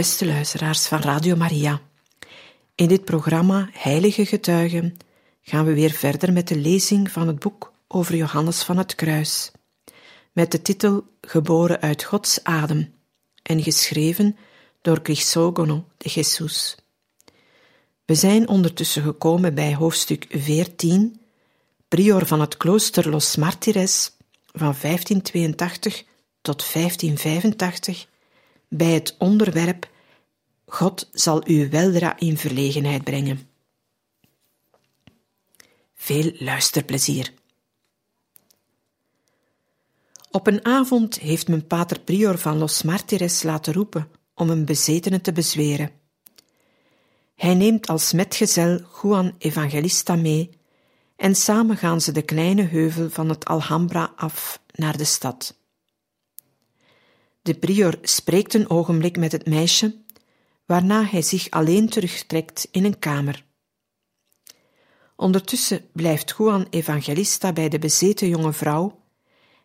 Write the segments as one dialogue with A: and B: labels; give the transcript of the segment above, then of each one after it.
A: Beste luisteraars van Radio Maria. In dit programma Heilige Getuigen gaan we weer verder met de lezing van het boek over Johannes van het Kruis, met de titel Geboren uit Gods adem en geschreven door Chrysogono de Jesus. We zijn ondertussen gekomen bij hoofdstuk 14, prior van het klooster Los Martires van 1582 tot 1585 bij het onderwerp God zal u weldra in verlegenheid brengen. Veel luisterplezier. Op een avond heeft men pater prior van Los Martires laten roepen om een bezetene te bezweren. Hij neemt als metgezel Juan Evangelista mee en samen gaan ze de kleine heuvel van het Alhambra af naar de stad. De prior spreekt een ogenblik met het meisje, waarna hij zich alleen terugtrekt in een kamer. Ondertussen blijft Juan Evangelista bij de bezeten jonge vrouw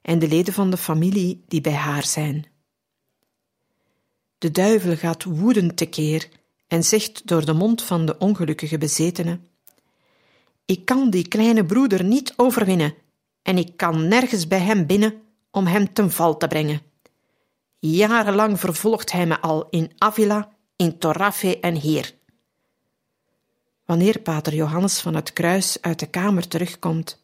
A: en de leden van de familie die bij haar zijn. De duivel gaat woedend tekeer en zegt door de mond van de ongelukkige bezetene: Ik kan die kleine broeder niet overwinnen en ik kan nergens bij hem binnen om hem ten val te brengen. Jarenlang vervolgt hij me al in Avila, in Torrafe en hier. Wanneer pater Johannes van het Kruis uit de kamer terugkomt,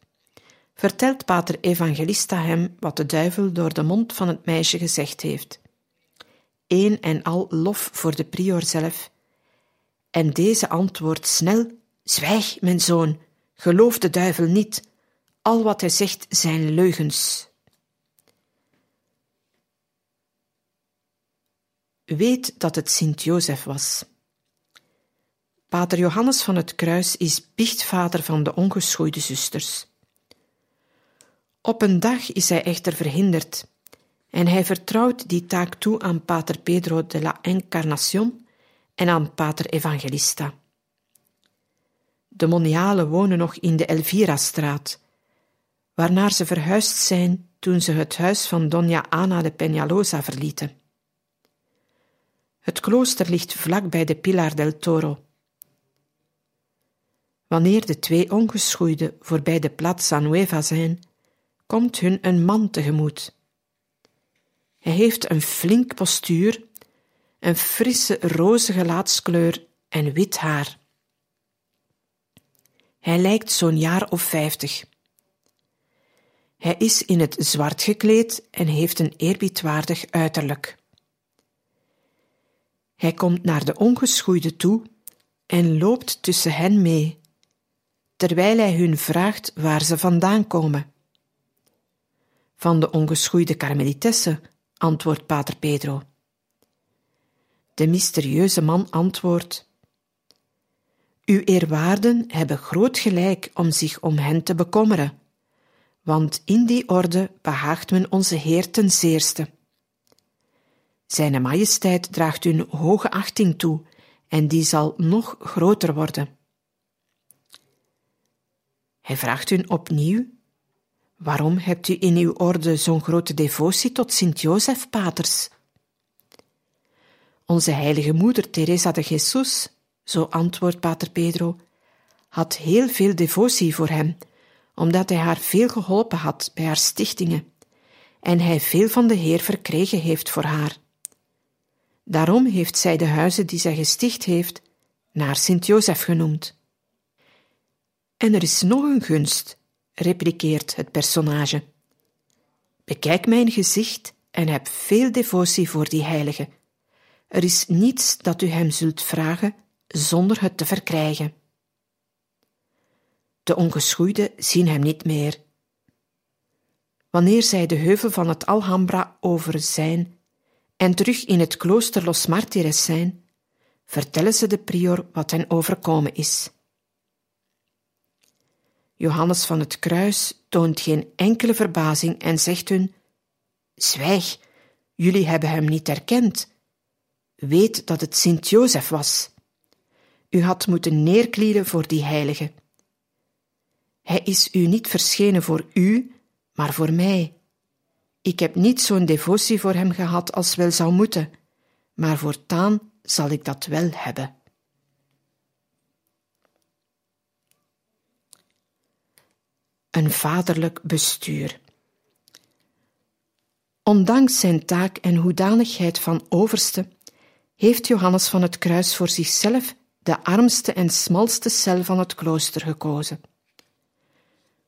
A: vertelt pater Evangelista hem wat de duivel door de mond van het meisje gezegd heeft. Een en al lof voor de prior zelf. En deze antwoordt snel: Zwijg, mijn zoon, geloof de duivel niet. Al wat hij zegt zijn leugens. Weet dat het Sint-Jozef was. Pater Johannes van het Kruis is biechtvader van de ongeschoeide zusters. Op een dag is hij echter verhinderd en hij vertrouwt die taak toe aan Pater Pedro de la Encarnación en aan Pater Evangelista. De monialen wonen nog in de Elvira-straat, waarnaar ze verhuisd zijn toen ze het huis van Dona Ana de Peñalosa verlieten. Het klooster ligt vlak bij de Pilar del Toro. Wanneer de twee ongeschoeiden voorbij de Plaza Nueva zijn, komt hun een man tegemoet. Hij heeft een flink postuur, een frisse roze gelaatskleur en wit haar. Hij lijkt zo'n jaar of vijftig. Hij is in het zwart gekleed en heeft een eerbiedwaardig uiterlijk. Hij komt naar de ongeschoeide toe en loopt tussen hen mee, terwijl hij hun vraagt waar ze vandaan komen. Van de ongeschoeide karmelitesse, antwoordt Pater Pedro. De mysterieuze man antwoordt: Uw eerwaarden hebben groot gelijk om zich om hen te bekommeren, want in die orde behaagt men onze Heer ten zeerste. Zijne majesteit draagt u hoge achting toe en die zal nog groter worden. Hij vraagt u opnieuw: Waarom hebt u in uw orde zo'n grote devotie tot Sint-Jozef, paters? Onze heilige moeder Teresa de Jesus, zo antwoordt pater Pedro, had heel veel devotie voor hem, omdat hij haar veel geholpen had bij haar stichtingen en hij veel van de Heer verkregen heeft voor haar. Daarom heeft zij de huizen die zij gesticht heeft naar Sint-Jozef genoemd. En er is nog een gunst, repliceert het personage. Bekijk mijn gezicht en heb veel devotie voor die heilige. Er is niets dat u hem zult vragen zonder het te verkrijgen. De ongeschoeiden zien hem niet meer. wanneer zij de heuvel van het Alhambra over zijn en terug in het klooster Los Martires zijn, vertellen ze de prior wat hen overkomen is. Johannes van het Kruis toont geen enkele verbazing en zegt hun: Zwijg, jullie hebben hem niet erkend. Weet dat het Sint Jozef was. U had moeten neerklieden voor die heilige. Hij is u niet verschenen voor u, maar voor mij. Ik heb niet zo'n devotie voor hem gehad als wel zou moeten, maar voortaan zal ik dat wel hebben. Een vaderlijk bestuur. Ondanks zijn taak en hoedanigheid van overste, heeft Johannes van het Kruis voor zichzelf de armste en smalste cel van het klooster gekozen.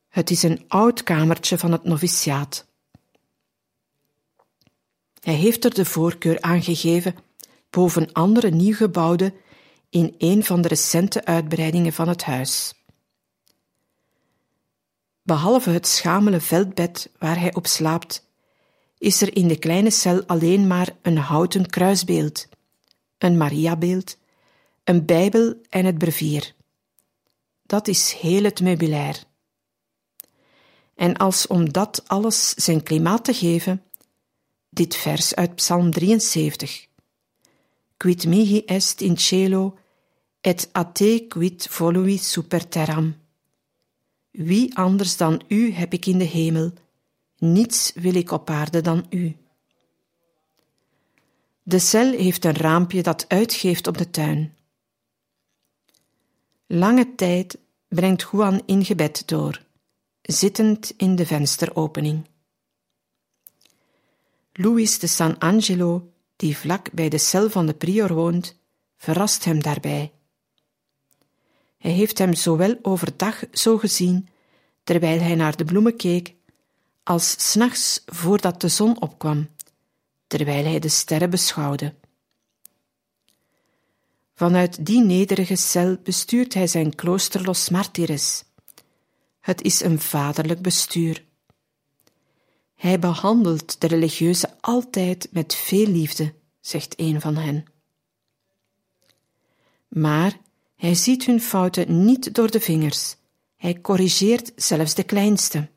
A: Het is een oud kamertje van het noviciaat. Hij heeft er de voorkeur aan gegeven boven andere nieuw gebouwde in een van de recente uitbreidingen van het huis. Behalve het schamele veldbed waar hij op slaapt, is er in de kleine cel alleen maar een houten kruisbeeld, een Mariabeeld, een Bijbel en het brevier. Dat is heel het meubilair. En als om dat alles zijn klimaat te geven, dit vers uit Psalm 73. Quid mihi est in cielo, et a te quid volui super terram. Wie anders dan u heb ik in de hemel, niets wil ik op aarde dan u. De cel heeft een raampje dat uitgeeft op de tuin. Lange tijd brengt Juan in gebed door zittend in de vensteropening. Louis de San Angelo, die vlak bij de cel van de prior woont, verrast hem daarbij. Hij heeft hem zowel overdag zo gezien, terwijl hij naar de bloemen keek, als s'nachts voordat de zon opkwam, terwijl hij de sterren beschouwde. Vanuit die nederige cel bestuurt hij zijn klooster Los Martires, het is een vaderlijk bestuur. Hij behandelt de religieuze altijd met veel liefde, zegt een van hen. Maar hij ziet hun fouten niet door de vingers. Hij corrigeert zelfs de kleinste.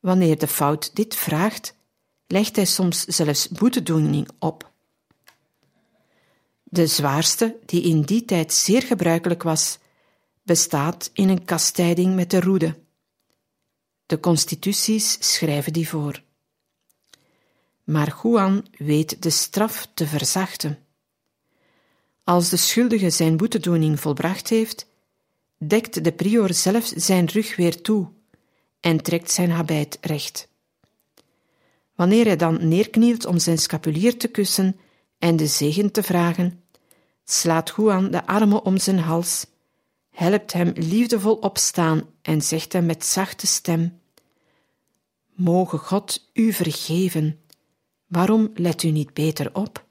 A: Wanneer de fout dit vraagt, legt hij soms zelfs boetedoening op. De zwaarste, die in die tijd zeer gebruikelijk was, bestaat in een kastijding met de roede. De constituties schrijven die voor. Maar Juan weet de straf te verzachten. Als de schuldige zijn boetedoening volbracht heeft, dekt de prior zelf zijn rug weer toe en trekt zijn habit recht. Wanneer hij dan neerknielt om zijn scapulier te kussen en de zegen te vragen, slaat Juan de armen om zijn hals helpt hem liefdevol opstaan en zegt hem met zachte stem: Moge God u vergeven. Waarom let u niet beter op?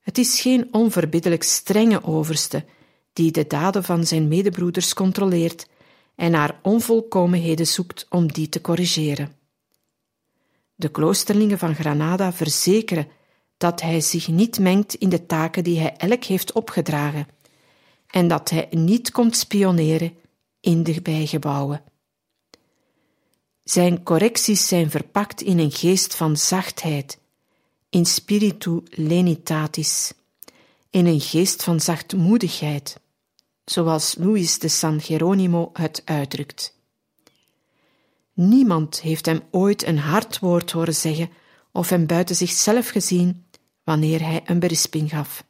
A: Het is geen onverbiddelijk strenge overste die de daden van zijn medebroeders controleert en naar onvolkomenheden zoekt om die te corrigeren. De kloosterlingen van Granada verzekeren dat hij zich niet mengt in de taken die hij elk heeft opgedragen en dat hij niet komt spioneren in de bijgebouwen. Zijn correcties zijn verpakt in een geest van zachtheid, in spiritu lenitatis, in een geest van zachtmoedigheid, zoals Louis de San Geronimo het uitdrukt. Niemand heeft hem ooit een hard woord horen zeggen of hem buiten zichzelf gezien wanneer hij een berisping gaf.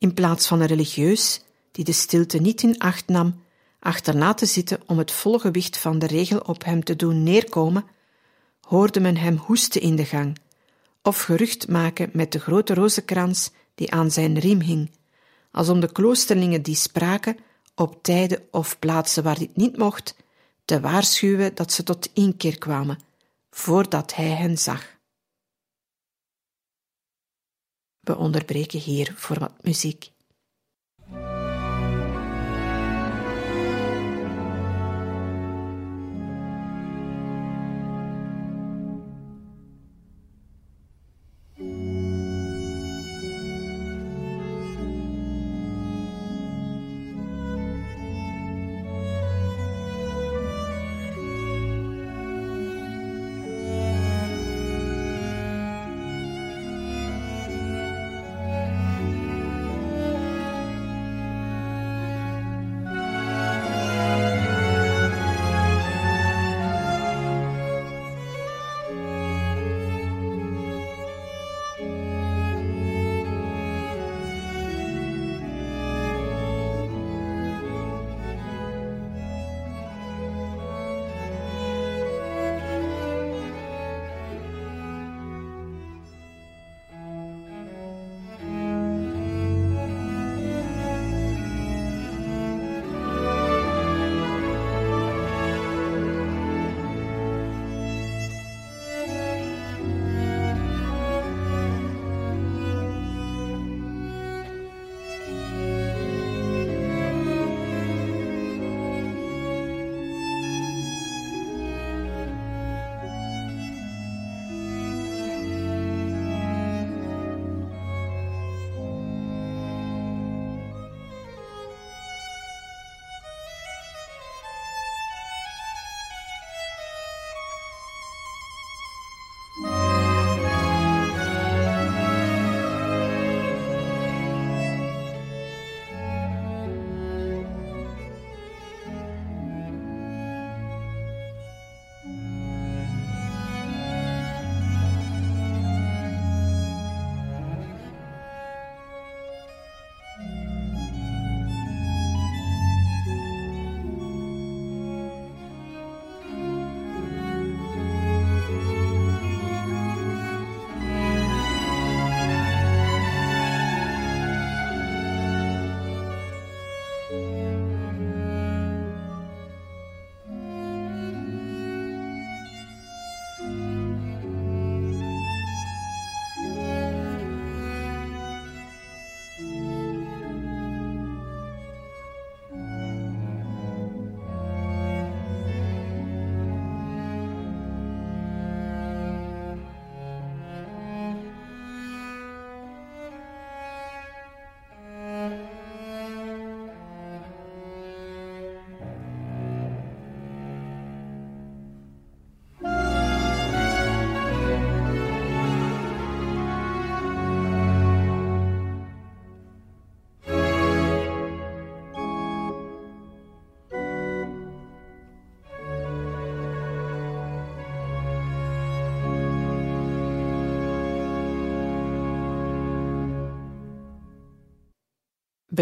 A: In plaats van een religieus, die de stilte niet in acht nam, achterna te zitten om het volle gewicht van de regel op hem te doen neerkomen, hoorde men hem hoesten in de gang, of gerucht maken met de grote rozenkrans die aan zijn riem hing, als om de kloosterlingen die spraken, op tijden of plaatsen waar dit niet mocht, te waarschuwen dat ze tot inkeer kwamen, voordat hij hen zag. We onderbreken hier voor wat muziek.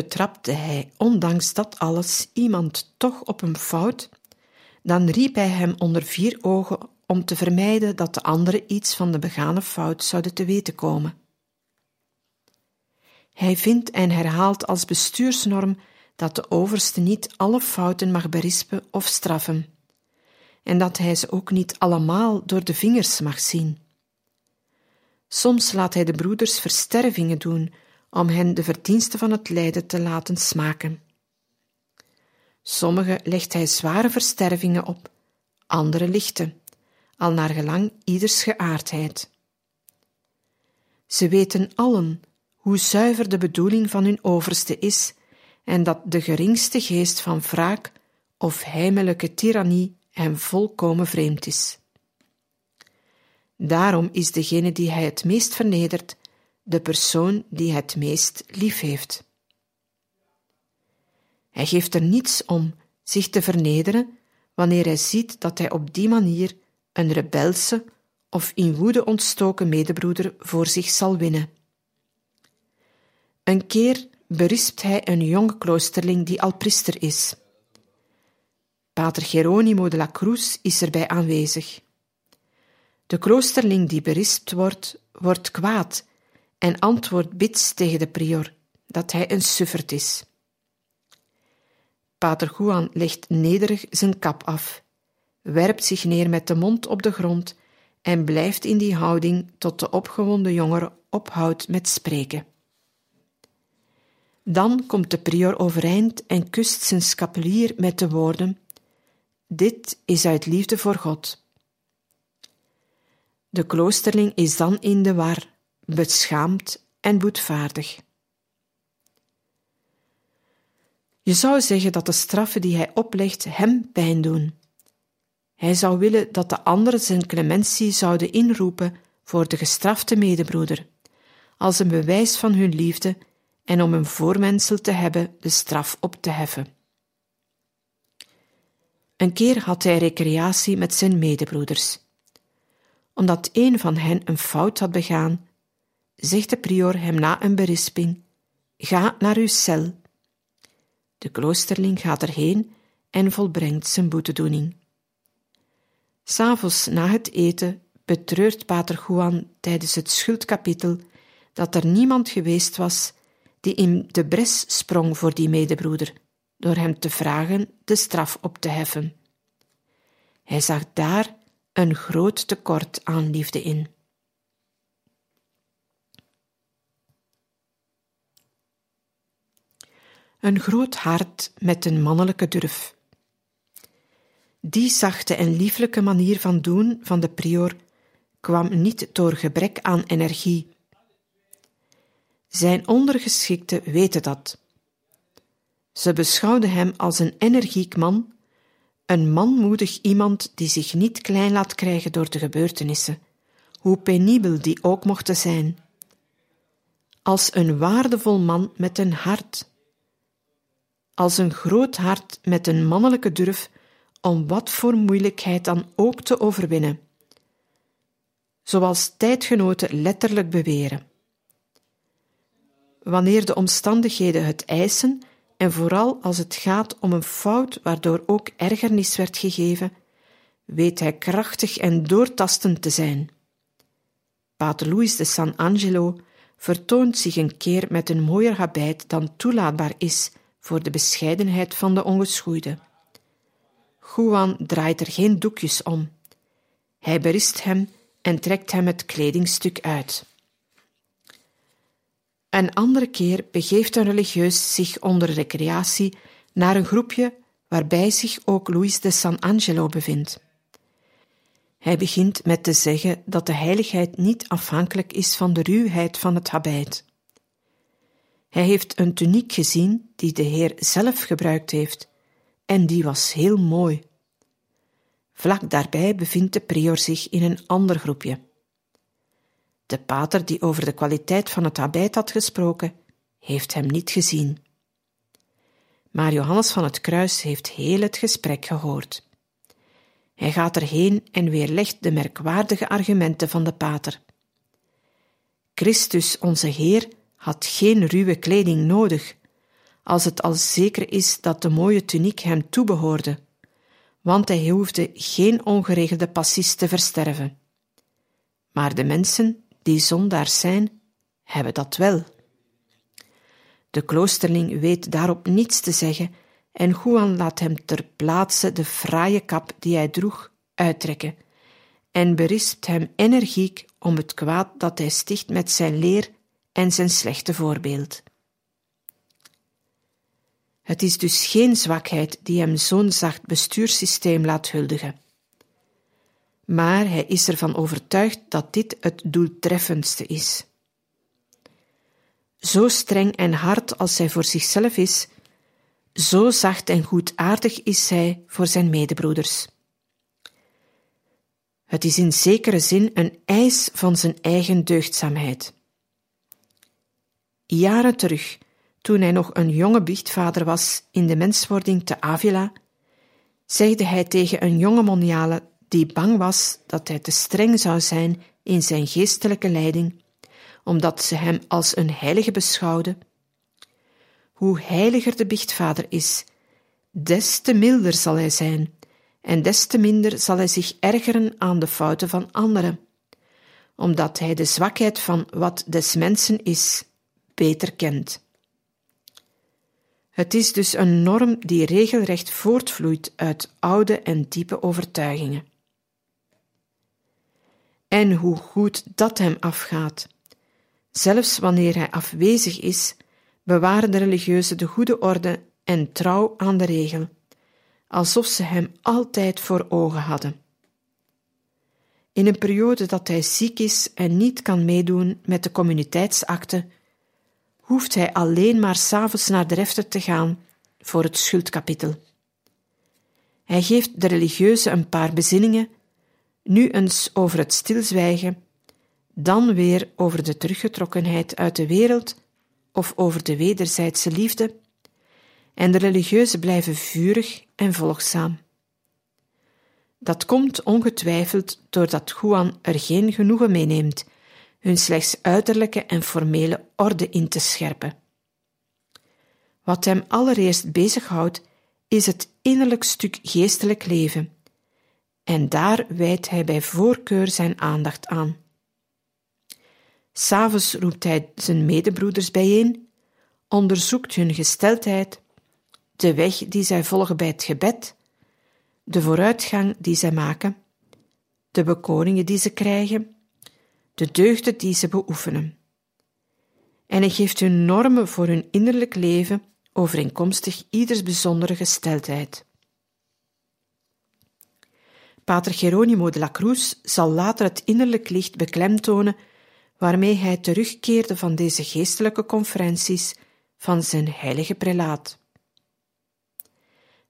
A: Betrapte hij, ondanks dat alles, iemand toch op een fout, dan riep hij hem onder vier ogen om te vermijden dat de anderen iets van de begane fout zouden te weten komen. Hij vindt en herhaalt als bestuursnorm dat de overste niet alle fouten mag berispen of straffen, en dat hij ze ook niet allemaal door de vingers mag zien. Soms laat hij de broeders verstervingen doen om hen de verdiensten van het lijden te laten smaken. Sommige legt hij zware verstervingen op, andere lichte, al naar gelang ieders geaardheid. Ze weten allen hoe zuiver de bedoeling van hun overste is en dat de geringste geest van wraak of heimelijke tirannie hem volkomen vreemd is. Daarom is degene die hij het meest vernedert, de persoon die het meest lief heeft. Hij geeft er niets om zich te vernederen wanneer hij ziet dat hij op die manier een rebelse of in woede ontstoken medebroeder voor zich zal winnen. Een keer berispt hij een jonge kloosterling die al priester is. Pater Geronimo de la Cruz is erbij aanwezig. De kloosterling die berispt wordt, wordt kwaad en antwoordt bits tegen de prior dat hij een suffert is. Pater Juan legt nederig zijn kap af, werpt zich neer met de mond op de grond en blijft in die houding tot de opgewonden jongere ophoudt met spreken. Dan komt de prior overeind en kust zijn scapulier met de woorden: Dit is uit liefde voor God. De kloosterling is dan in de war, beschaamd en boetvaardig. Je zou zeggen dat de straffen die hij oplegt hem pijn doen. Hij zou willen dat de anderen zijn clementie zouden inroepen voor de gestrafte medebroeder, als een bewijs van hun liefde en om een voormensel te hebben de straf op te heffen. Een keer had hij recreatie met zijn medebroeders. Omdat een van hen een fout had begaan, zegt de prior hem na een berisping: Ga naar uw cel. De kloosterling gaat erheen en volbrengt zijn boetedoening. S'avonds na het eten betreurt Pater Juan tijdens het schuldkapitel dat er niemand geweest was die in de bres sprong voor die medebroeder, door hem te vragen de straf op te heffen. Hij zag daar een groot tekort aan liefde in. Een groot hart met een mannelijke durf. Die zachte en lieflijke manier van doen van de prior kwam niet door gebrek aan energie. Zijn ondergeschikten weten dat. Ze beschouwden hem als een energiek man, een manmoedig iemand die zich niet klein laat krijgen door de gebeurtenissen, hoe penibel die ook mochten zijn. Als een waardevol man met een hart. Als een groot hart met een mannelijke durf om wat voor moeilijkheid dan ook te overwinnen. Zoals tijdgenoten letterlijk beweren. Wanneer de omstandigheden het eisen en vooral als het gaat om een fout waardoor ook ergernis werd gegeven, weet hij krachtig en doortastend te zijn. Pater Louis de San Angelo vertoont zich een keer met een mooier habit dan toelaatbaar is voor de bescheidenheid van de ongeschoeide. Juan draait er geen doekjes om. Hij berist hem en trekt hem het kledingstuk uit. Een andere keer begeeft een religieus zich onder recreatie naar een groepje waarbij zich ook Louis de San Angelo bevindt. Hij begint met te zeggen dat de heiligheid niet afhankelijk is van de ruwheid van het habit. Hij heeft een tuniek gezien die de Heer zelf gebruikt heeft, en die was heel mooi. Vlak daarbij bevindt de prior zich in een ander groepje. De pater die over de kwaliteit van het habit had gesproken, heeft hem niet gezien. Maar Johannes van het Kruis heeft heel het gesprek gehoord. Hij gaat erheen en weerlegt de merkwaardige argumenten van de pater. Christus, onze Heer, had geen ruwe kleding nodig, als het al zeker is dat de mooie tuniek hem toebehoorde, want hij hoefde geen ongeregelde passies te versterven. Maar de mensen die zondaars zijn, hebben dat wel. De kloosterling weet daarop niets te zeggen en Juan laat hem ter plaatse de fraaie kap die hij droeg uittrekken en berispt hem energiek om het kwaad dat hij sticht met zijn leer en zijn slechte voorbeeld. Het is dus geen zwakheid die hem zo'n zacht bestuurssysteem laat huldigen. Maar hij is ervan overtuigd dat dit het doeltreffendste is. Zo streng en hard als hij voor zichzelf is, zo zacht en goedaardig is hij voor zijn medebroeders. Het is in zekere zin een eis van zijn eigen deugdzaamheid. Jaren terug, toen hij nog een jonge biechtvader was in de menswording te Avila, zegde hij tegen een jonge moniale die bang was dat hij te streng zou zijn in zijn geestelijke leiding, omdat ze hem als een heilige beschouwde. Hoe heiliger de biechtvader is, des te milder zal hij zijn, en des te minder zal hij zich ergeren aan de fouten van anderen, omdat hij de zwakheid van wat des mensen is beter kent. Het is dus een norm die regelrecht voortvloeit uit oude en diepe overtuigingen. En hoe goed dat hem afgaat. Zelfs wanneer hij afwezig is, bewaren de religieuzen de goede orde en trouw aan de regel, alsof ze hem altijd voor ogen hadden. In een periode dat hij ziek is en niet kan meedoen met de communiteitsakte, hoeft hij alleen maar s'avonds naar de refter te gaan voor het schuldkapitel. Hij geeft de religieuze een paar bezinningen, nu eens over het stilzwijgen, dan weer over de teruggetrokkenheid uit de wereld of over de wederzijdse liefde, en de religieuzen blijven vurig en volgzaam. Dat komt ongetwijfeld doordat Juan er geen genoegen mee neemt hun slechts uiterlijke en formele orde in te scherpen. Wat hem allereerst bezighoudt, is het innerlijk stuk geestelijk leven, en daar wijdt hij bij voorkeur zijn aandacht aan. S'avonds roept hij zijn medebroeders bijeen, onderzoekt hun gesteldheid, de weg die zij volgen bij het gebed, de vooruitgang die zij maken, de bekoringen die ze krijgen, de deugden die ze beoefenen. En hij geeft hun normen voor hun innerlijk leven overeenkomstig ieders bijzondere gesteldheid. Pater Geronimo de la Cruz zal later het innerlijk licht beklemtonen waarmee hij terugkeerde van deze geestelijke conferenties van zijn heilige prelaat.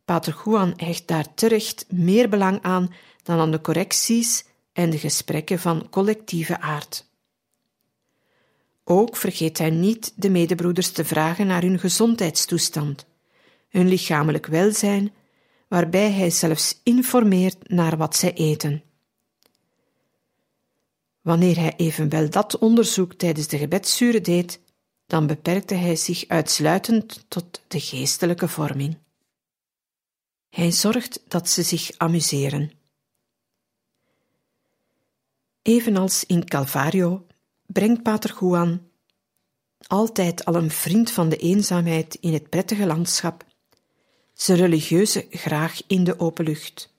A: Pater Juan hecht daar terecht meer belang aan dan aan de correcties en de gesprekken van collectieve aard. Ook vergeet hij niet de medebroeders te vragen naar hun gezondheidstoestand, hun lichamelijk welzijn, waarbij hij zelfs informeert naar wat zij eten. Wanneer hij evenwel dat onderzoek tijdens de gebedsuren deed, dan beperkte hij zich uitsluitend tot de geestelijke vorming. Hij zorgt dat ze zich amuseren. Evenals in Calvario brengt Pater Juan, altijd al een vriend van de eenzaamheid in het prettige landschap, zijn religieuze graag in de open lucht.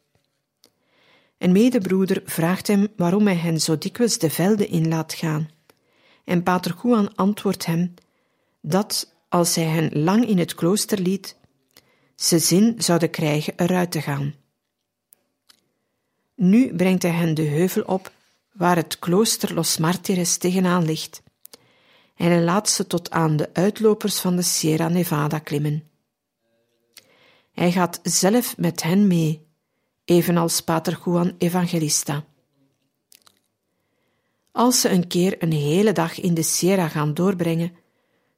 A: Een medebroeder vraagt hem waarom hij hen zo dikwijls de velden in laat gaan, en Pater Juan antwoordt hem dat, als hij hen lang in het klooster liet, ze zin zouden krijgen eruit te gaan. Nu brengt hij hen de heuvel op waar het klooster Los Martires tegenaan ligt, en hij laat ze tot aan de uitlopers van de Sierra Nevada klimmen. Hij gaat zelf met hen mee, evenals Pater Juan Evangelista. Als ze een keer een hele dag in de Sierra gaan doorbrengen,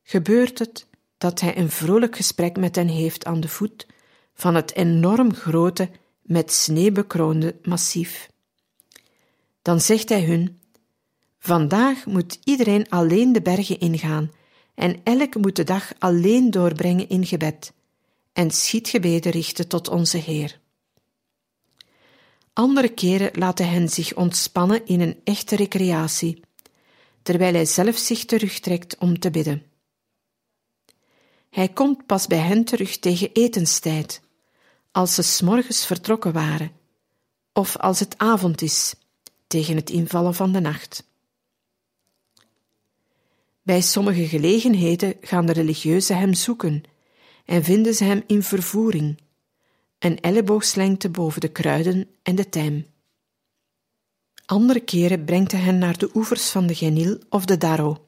A: gebeurt het dat hij een vrolijk gesprek met hen heeft aan de voet van het enorm grote, met sneeuw bekroonde massief. Dan zegt hij hun: Vandaag moet iedereen alleen de bergen ingaan en elk moet de dag alleen doorbrengen in gebed en schietgebeden richten tot onze Heer. Andere keren hij hen zich ontspannen in een echte recreatie, terwijl hij zelf zich terugtrekt om te bidden. Hij komt pas bij hen terug tegen etenstijd, als ze s'morgens vertrokken waren, of als het avond is, tegen het invallen van de nacht. Bij sommige gelegenheden gaan de religieuzen hem zoeken en vinden ze hem in vervoering, een elleboogslengte boven de kruiden en de tijm. Andere keren brengt hij hen naar de oevers van de Genil of de Darro.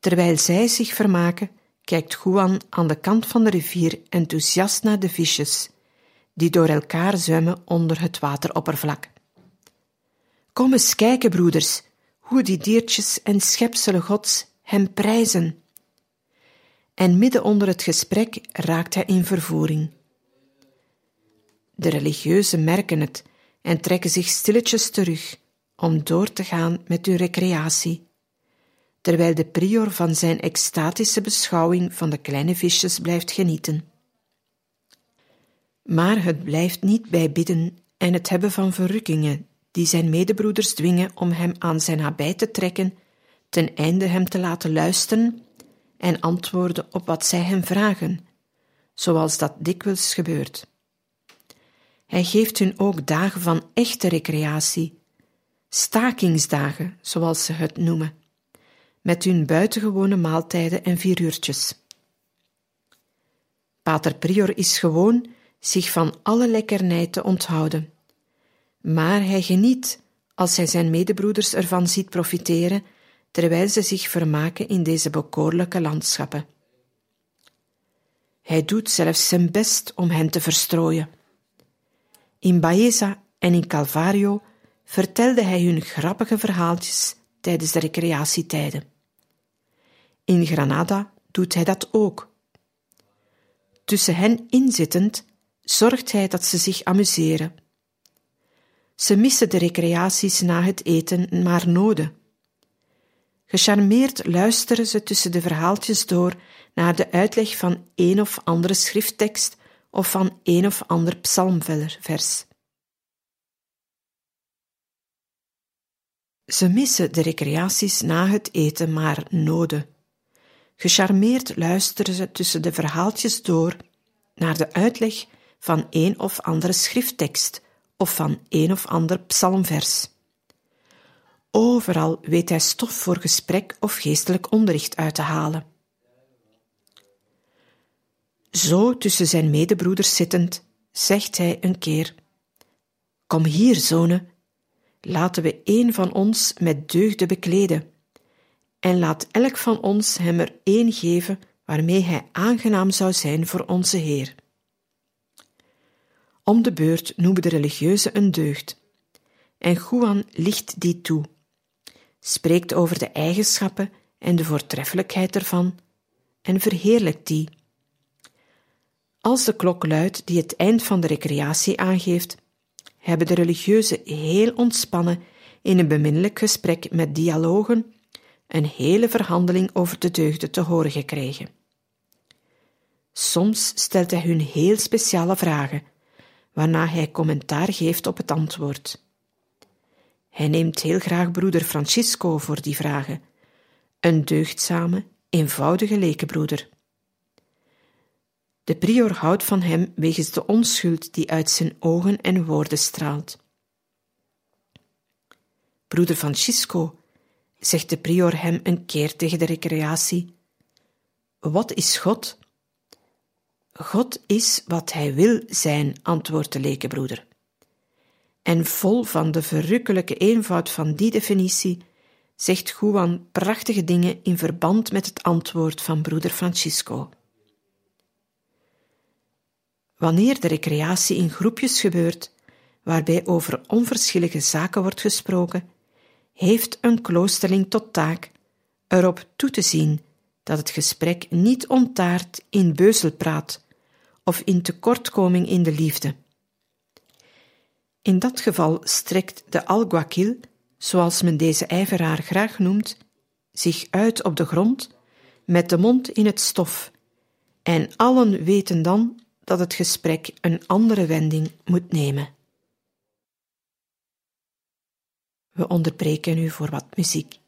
A: Terwijl zij zich vermaken, kijkt Juan aan de kant van de rivier enthousiast naar de visjes, die door elkaar zwemmen onder het wateroppervlak. Kom eens kijken, broeders, hoe die diertjes en schepselen Gods hem prijzen. En midden onder het gesprek raakt hij in vervoering. De religieuzen merken het en trekken zich stilletjes terug om door te gaan met hun recreatie, terwijl de prior van zijn extatische beschouwing van de kleine visjes blijft genieten. Maar het blijft niet bij bidden en het hebben van verrukkingen die zijn medebroeders dwingen om hem aan zijn nabij te trekken, ten einde hem te laten luisteren en antwoorden op wat zij hem vragen, zoals dat dikwijls gebeurt. Hij geeft hun ook dagen van echte recreatie, stakingsdagen, zoals ze het noemen, met hun buitengewone maaltijden en vieruurtjes. Pater Prior is gewoon zich van alle lekkernij te onthouden maar hij geniet als hij zijn medebroeders ervan ziet profiteren, terwijl ze zich vermaken in deze bekoorlijke landschappen. Hij doet zelfs zijn best om hen te verstrooien. In Baeza en in Calvario vertelde hij hun grappige verhaaltjes tijdens de recreatietijden. In Granada doet hij dat ook. Tussen hen inzittend zorgt hij dat ze zich amuseren. Ze missen de recreaties na het eten maar noden. Gecharmeerd luisteren ze tussen de verhaaltjes door naar de uitleg van een of andere schrifttekst of van een of ander psalmvers. Ze missen de recreaties na het eten maar noden. Gecharmeerd luisteren ze tussen de verhaaltjes door naar de uitleg van een of andere schrifttekst of van een of ander psalmvers. Overal weet hij stof voor gesprek of geestelijk onderricht uit te halen. Zo tussen zijn medebroeders zittend, zegt hij een keer: Kom hier, zonen, laten we een van ons met deugden bekleden, en laat elk van ons hem er één geven waarmee hij aangenaam zou zijn voor onze Heer. Om de beurt noemen de religieuzen een deugd. En Juan licht die toe, spreekt over de eigenschappen en de voortreffelijkheid ervan en verheerlijkt die. Als de klok luidt die het eind van de recreatie aangeeft, hebben de religieuzen heel ontspannen in een beminnelijk gesprek met dialogen een hele verhandeling over de deugden te horen gekregen. Soms stelt hij hun heel speciale vragen, waarna hij commentaar geeft op het antwoord. Hij neemt heel graag broeder Francisco voor die vragen, een deugdzame, eenvoudige lekenbroeder. De prior houdt van hem wegens de onschuld die uit zijn ogen en woorden straalt. Broeder Francisco, zegt de prior hem een keer tegen de recreatie, wat is God? God is wat hij wil zijn, antwoordt de lekenbroeder. En vol van de verrukkelijke eenvoud van die definitie zegt Juan prachtige dingen in verband met het antwoord van broeder Francisco. Wanneer de recreatie in groepjes gebeurt, waarbij over onverschillige zaken wordt gesproken, heeft een kloosterling tot taak erop toe te zien dat het gesprek niet ontaart in beuzelpraat of in tekortkoming in de liefde. In dat geval strekt de alguacil, zoals men deze ijveraar graag noemt, zich uit op de grond met de mond in het stof, en allen weten dan dat het gesprek een andere wending moet nemen. We onderbreken u voor wat muziek.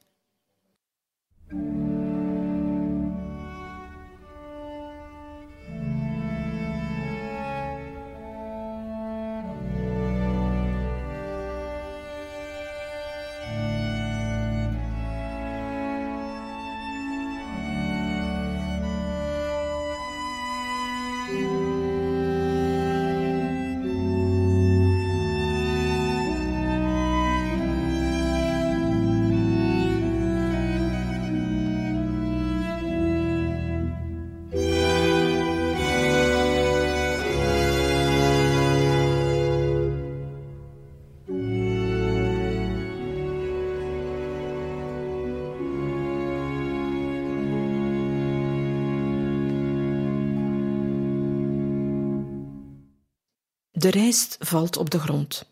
A: De rijst valt op de grond.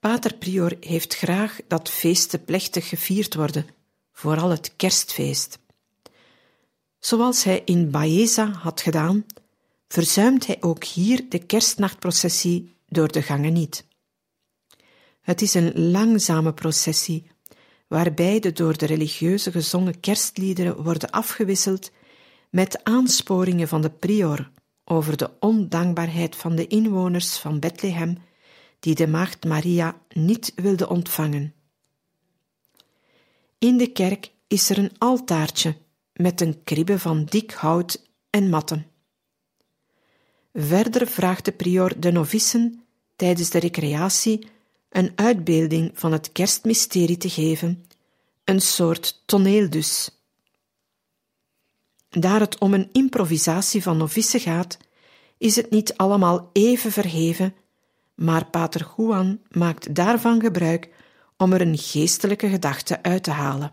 A: Pater Prior heeft graag dat feesten plechtig gevierd worden, vooral het kerstfeest. Zoals hij in Baeza had gedaan, verzuimt hij ook hier de kerstnachtprocessie door de gangen niet. Het is een langzame processie, waarbij de door de religieuze gezongen kerstliederen worden afgewisseld met aansporingen van de prior over de ondankbaarheid van de inwoners van Bethlehem, die de maagd Maria niet wilde ontvangen. In de kerk is er een altaartje met een kribbe van dik hout en matten. Verder vraagt de prior de novissen tijdens de recreatie een uitbeelding van het kerstmysterie te geven, een soort toneel dus. Daar het om een improvisatie van novissen gaat, is het niet allemaal even verheven, maar Pater Juan maakt daarvan gebruik om er een geestelijke gedachte uit te halen.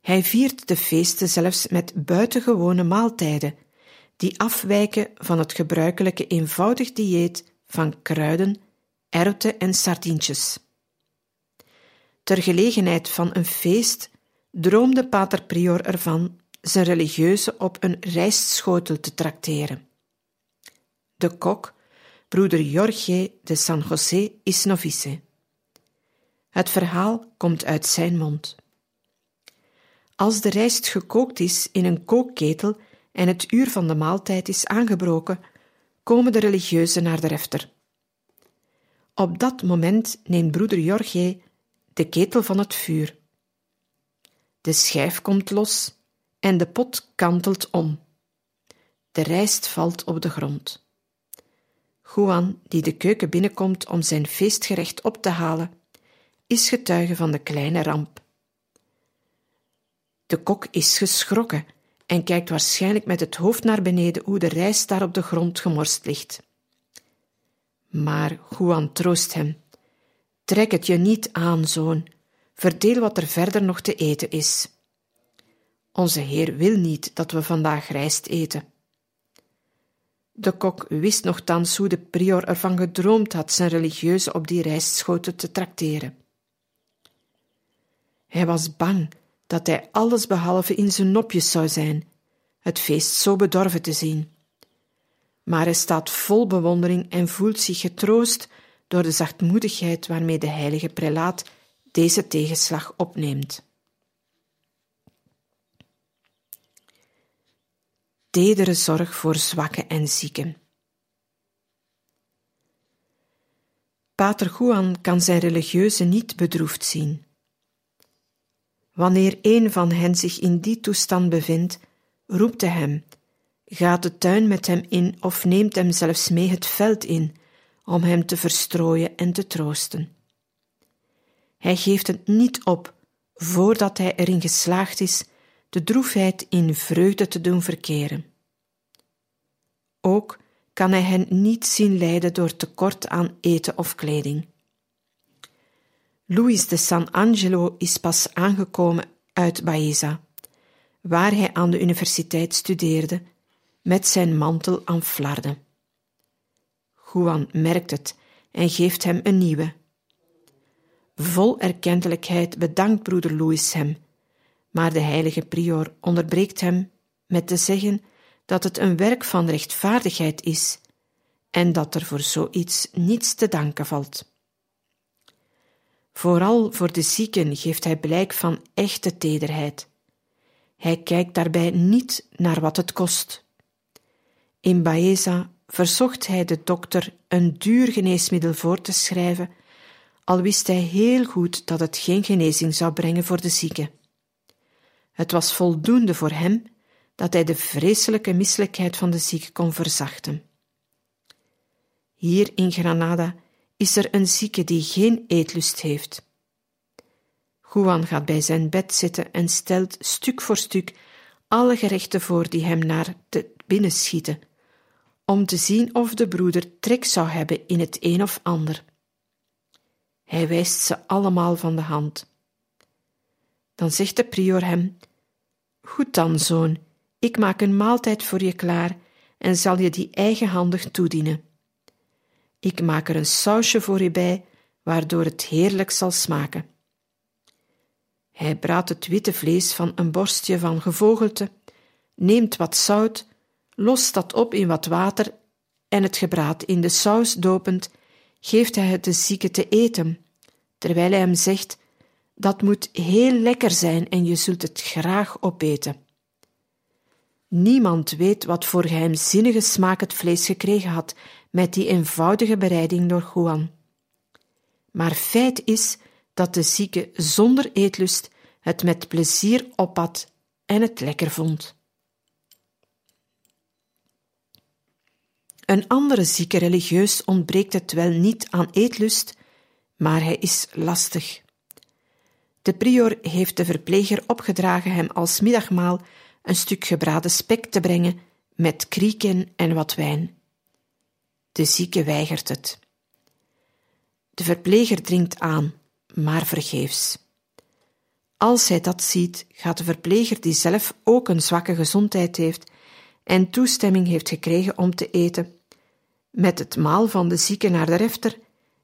A: Hij viert de feesten zelfs met buitengewone maaltijden, die afwijken van het gebruikelijke eenvoudig dieet van kruiden, erwten en sardientjes. Ter gelegenheid van een feest droomde Pater Prior ervan zijn religieuze op een rijstschotel te trakteren. De kok, broeder Jorge de San José, is novice. Het verhaal komt uit zijn mond. Als de rijst gekookt is in een kookketel en het uur van de maaltijd is aangebroken, komen de religieuzen naar de refter. Op dat moment neemt broeder Jorge de ketel van het vuur. De schijf komt los en de pot kantelt om. De rijst valt op de grond. Juan, die de keuken binnenkomt om zijn feestgerecht op te halen, is getuige van de kleine ramp. De kok is geschrokken en kijkt waarschijnlijk met het hoofd naar beneden hoe de rijst daar op de grond gemorst ligt. Maar Juan troost hem. Trek het je niet aan, zoon. Verdeel wat er verder nog te eten is. Onze Heer wil niet dat we vandaag rijst eten. De kok wist nogthans hoe de prior ervan gedroomd had zijn religieuze op die rijstschoten te trakteren. Hij was bang dat hij alles behalve in zijn nopjes zou zijn, het feest zo bedorven te zien. Maar hij staat vol bewondering en voelt zich getroost door de zachtmoedigheid waarmee de heilige prelaat deze tegenslag opneemt. tedere zorg voor zwakken en zieken. Pater Juan kan zijn religieuze niet bedroefd zien. Wanneer een van hen zich in die toestand bevindt, roept hij hem, gaat de tuin met hem in of neemt hem zelfs mee het veld in, om hem te verstrooien en te troosten. Hij geeft het niet op, voordat hij erin geslaagd is de droefheid in vreugde te doen verkeren. Ook kan hij hen niet zien lijden door tekort aan eten of kleding. Luis de San Angelo is pas aangekomen uit Baeza, waar hij aan de universiteit studeerde, met zijn mantel aan flarden. Juan merkt het en geeft hem een nieuwe. Vol erkentelijkheid bedankt broeder Louis hem, maar de heilige prior onderbreekt hem met te zeggen dat het een werk van rechtvaardigheid is en dat er voor zoiets niets te danken valt. Vooral voor de zieken geeft hij blijk van echte tederheid. Hij kijkt daarbij niet naar wat het kost. In Baeza verzocht hij de dokter een duur geneesmiddel voor te schrijven, al wist hij heel goed dat het geen genezing zou brengen voor de zieke. Het was voldoende voor hem dat hij de vreselijke misselijkheid van de zieke kon verzachten. Hier in Granada is er een zieke die geen eetlust heeft. Juan gaat bij zijn bed zitten en stelt stuk voor stuk alle gerechten voor die hem naar te binnen schieten, om te zien of de broeder trek zou hebben in het een of ander. Hij wijst ze allemaal van de hand. Dan zegt de prior hem: Goed dan, zoon, ik maak een maaltijd voor je klaar en zal je die eigenhandig toedienen. Ik maak er een sausje voor je bij, waardoor het heerlijk zal smaken. Hij braadt het witte vlees van een borstje van gevogelte, neemt wat zout, lost dat op in wat water en het gebraad in de saus dopend, geeft hij het de zieke te eten, terwijl hij hem zegt: Dat moet heel lekker zijn en je zult het graag opeten. Niemand weet wat voor geheimzinnige smaak het vlees gekregen had met die eenvoudige bereiding door Juan. Maar feit is dat de zieke zonder eetlust het met plezier opat en het lekker vond. Een andere zieke religieus ontbreekt het wel niet aan eetlust, maar hij is lastig. De prior heeft de verpleger opgedragen hem als middagmaal een stuk gebraden spek te brengen met krieken en wat wijn. De zieke weigert het. De verpleger dringt aan, maar vergeefs. Als hij dat ziet, gaat de verpleger, die zelf ook een zwakke gezondheid heeft en toestemming heeft gekregen om te eten, met het maal van de zieke naar de refter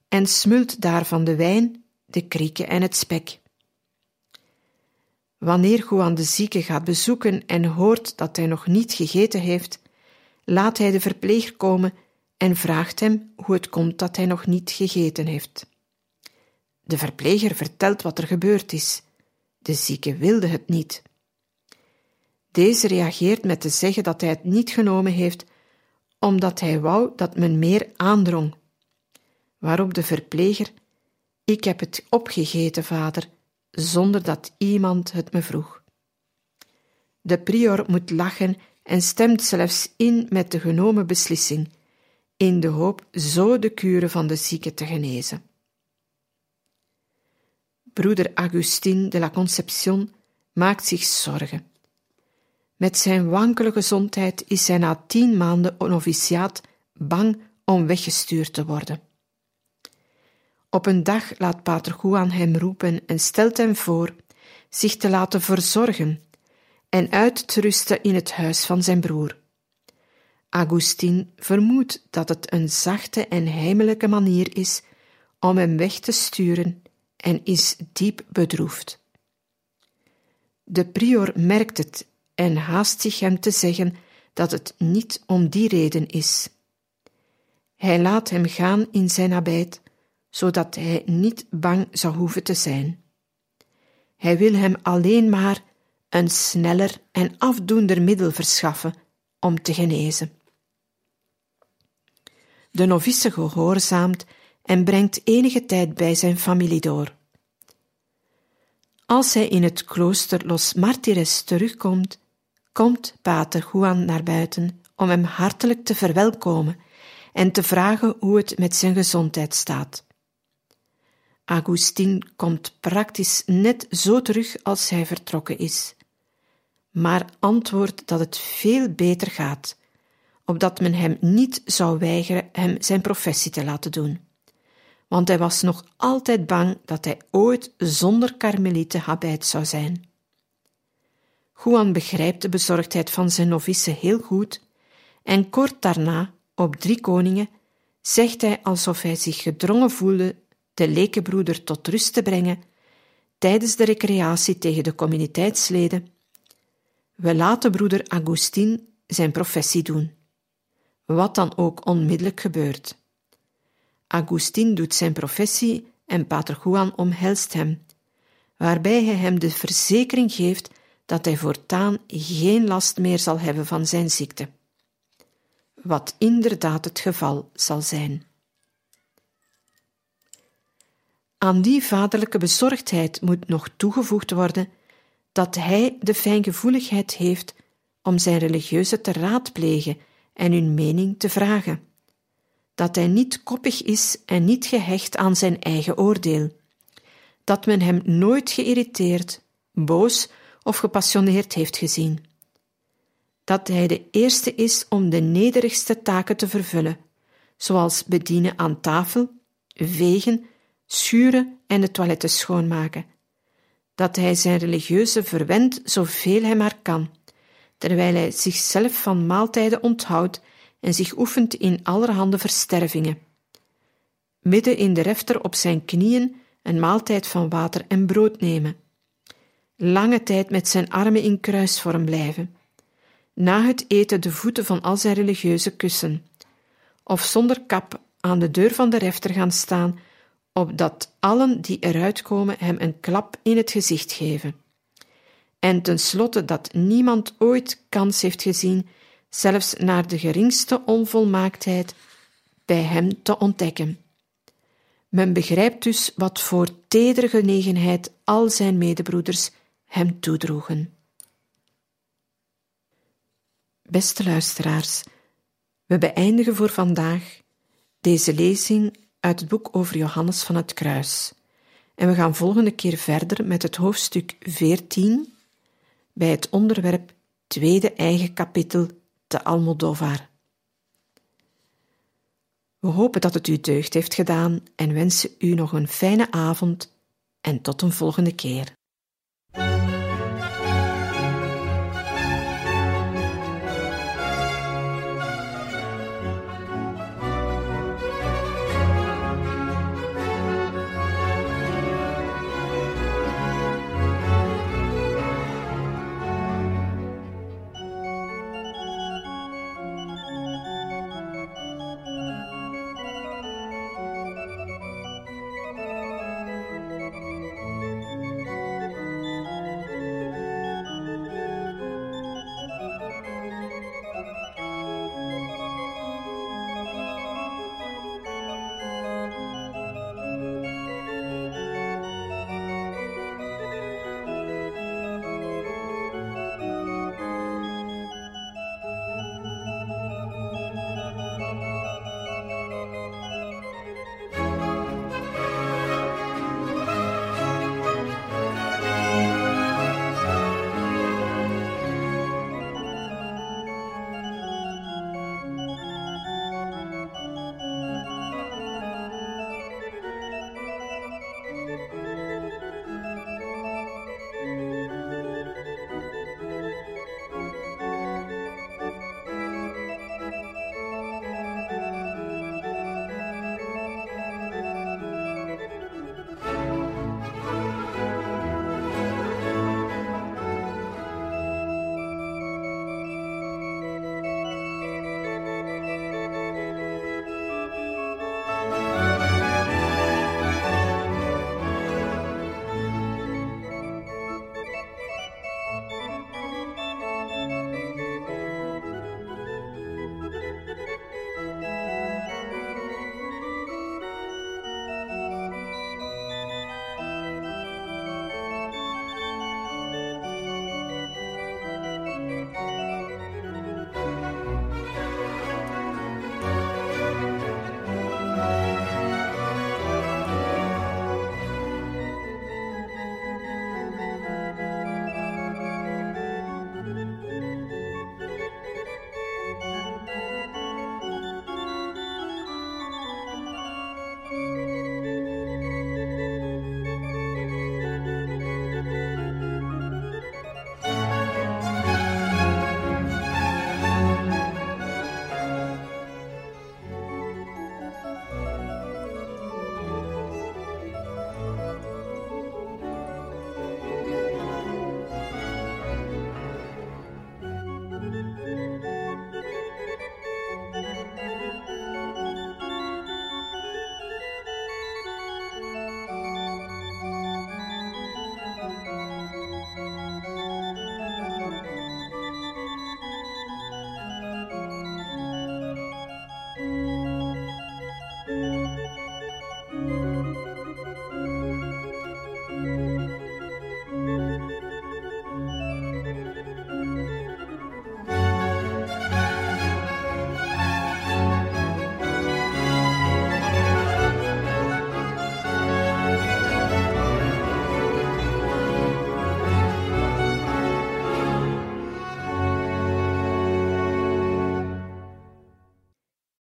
A: en smult daarvan de wijn, de krieken en het spek. Wanneer Juan de zieke gaat bezoeken en hoort dat hij nog niet gegeten heeft, laat hij de verpleger komen en vraagt hem hoe het komt dat hij nog niet gegeten heeft. De verpleger vertelt wat er gebeurd is. De zieke wilde het niet. Deze reageert met te zeggen dat hij het niet genomen heeft, omdat hij wou dat men meer aandrong. Waarop de verpleger: Ik heb het opgegeten, vader, zonder dat iemand het me vroeg. De prior moet lachen en stemt zelfs in met de genomen beslissing, in de hoop zo de kuren van de zieke te genezen. Broeder Augustin de la Conception maakt zich zorgen. Met zijn wankele gezondheid is hij na tien maanden noviciaat bang om weggestuurd te worden. Op een dag laat Pater Juan hem roepen en stelt hem voor zich te laten verzorgen en uit te rusten in het huis van zijn broer. Augustin vermoedt dat het een zachte en heimelijke manier is om hem weg te sturen en is diep bedroefd. De prior merkt het en haast zich hem te zeggen dat het niet om die reden is. Hij laat hem gaan in zijn nabijt zodat hij niet bang zou hoeven te zijn. Hij wil hem alleen maar een sneller en afdoender middel verschaffen om te genezen. De novice gehoorzaamt en brengt enige tijd bij zijn familie door. Als hij in het klooster Los Martires terugkomt, komt pater Juan naar buiten om hem hartelijk te verwelkomen en te vragen hoe het met zijn gezondheid staat. Augustin komt praktisch net zo terug als hij vertrokken is, maar antwoordt dat het veel beter gaat, opdat men hem niet zou weigeren hem zijn professie te laten doen. Want hij was nog altijd bang dat hij ooit zonder karmelieten habijt zou zijn. Juan begrijpt de bezorgdheid van zijn novice heel goed en kort daarna, op drie koningen, zegt hij alsof hij zich gedrongen voelde de lekenbroeder tot rust te brengen tijdens de recreatie tegen de communiteitsleden. We laten broeder Augustin zijn professie doen, wat dan ook onmiddellijk gebeurt. Augustin doet zijn professie en Pater Juan omhelst hem, waarbij hij hem de verzekering geeft dat hij voortaan geen last meer zal hebben van zijn ziekte. Wat inderdaad het geval zal zijn. Aan die vaderlijke bezorgdheid moet nog toegevoegd worden dat hij de fijngevoeligheid heeft om zijn religieuze te raadplegen en hun mening te vragen. Dat hij niet koppig is en niet gehecht aan zijn eigen oordeel. Dat men hem nooit geïrriteerd, boos of gepassioneerd heeft gezien. Dat hij de eerste is om de nederigste taken te vervullen, zoals bedienen aan tafel, vegen, schuren en de toiletten schoonmaken. Dat hij zijn religieuze verwendt zoveel hij maar kan, terwijl hij zichzelf van maaltijden onthoudt en zich oefent in allerhande verstervingen. Midden in de refter op zijn knieën een maaltijd van water en brood nemen. Lange tijd met zijn armen in kruisvorm blijven. Na het eten de voeten van al zijn religieuze kussen. Of zonder kap aan de deur van de refter gaan staan, opdat allen die eruit komen hem een klap in het gezicht geven. En tenslotte dat niemand ooit kans heeft gezien, zelfs naar de geringste onvolmaaktheid, bij hem te ontdekken. Men begrijpt dus wat voor tedere genegenheid al zijn medebroeders hem toedroegen. Beste luisteraars, we beëindigen voor vandaag deze lezing uit het boek over Johannes van het Kruis. En we gaan volgende keer verder met het hoofdstuk 14 bij het onderwerp tweede eigen kapitel te Almodovar. We hopen dat het u deugd heeft gedaan en wensen u nog een fijne avond en tot een volgende keer.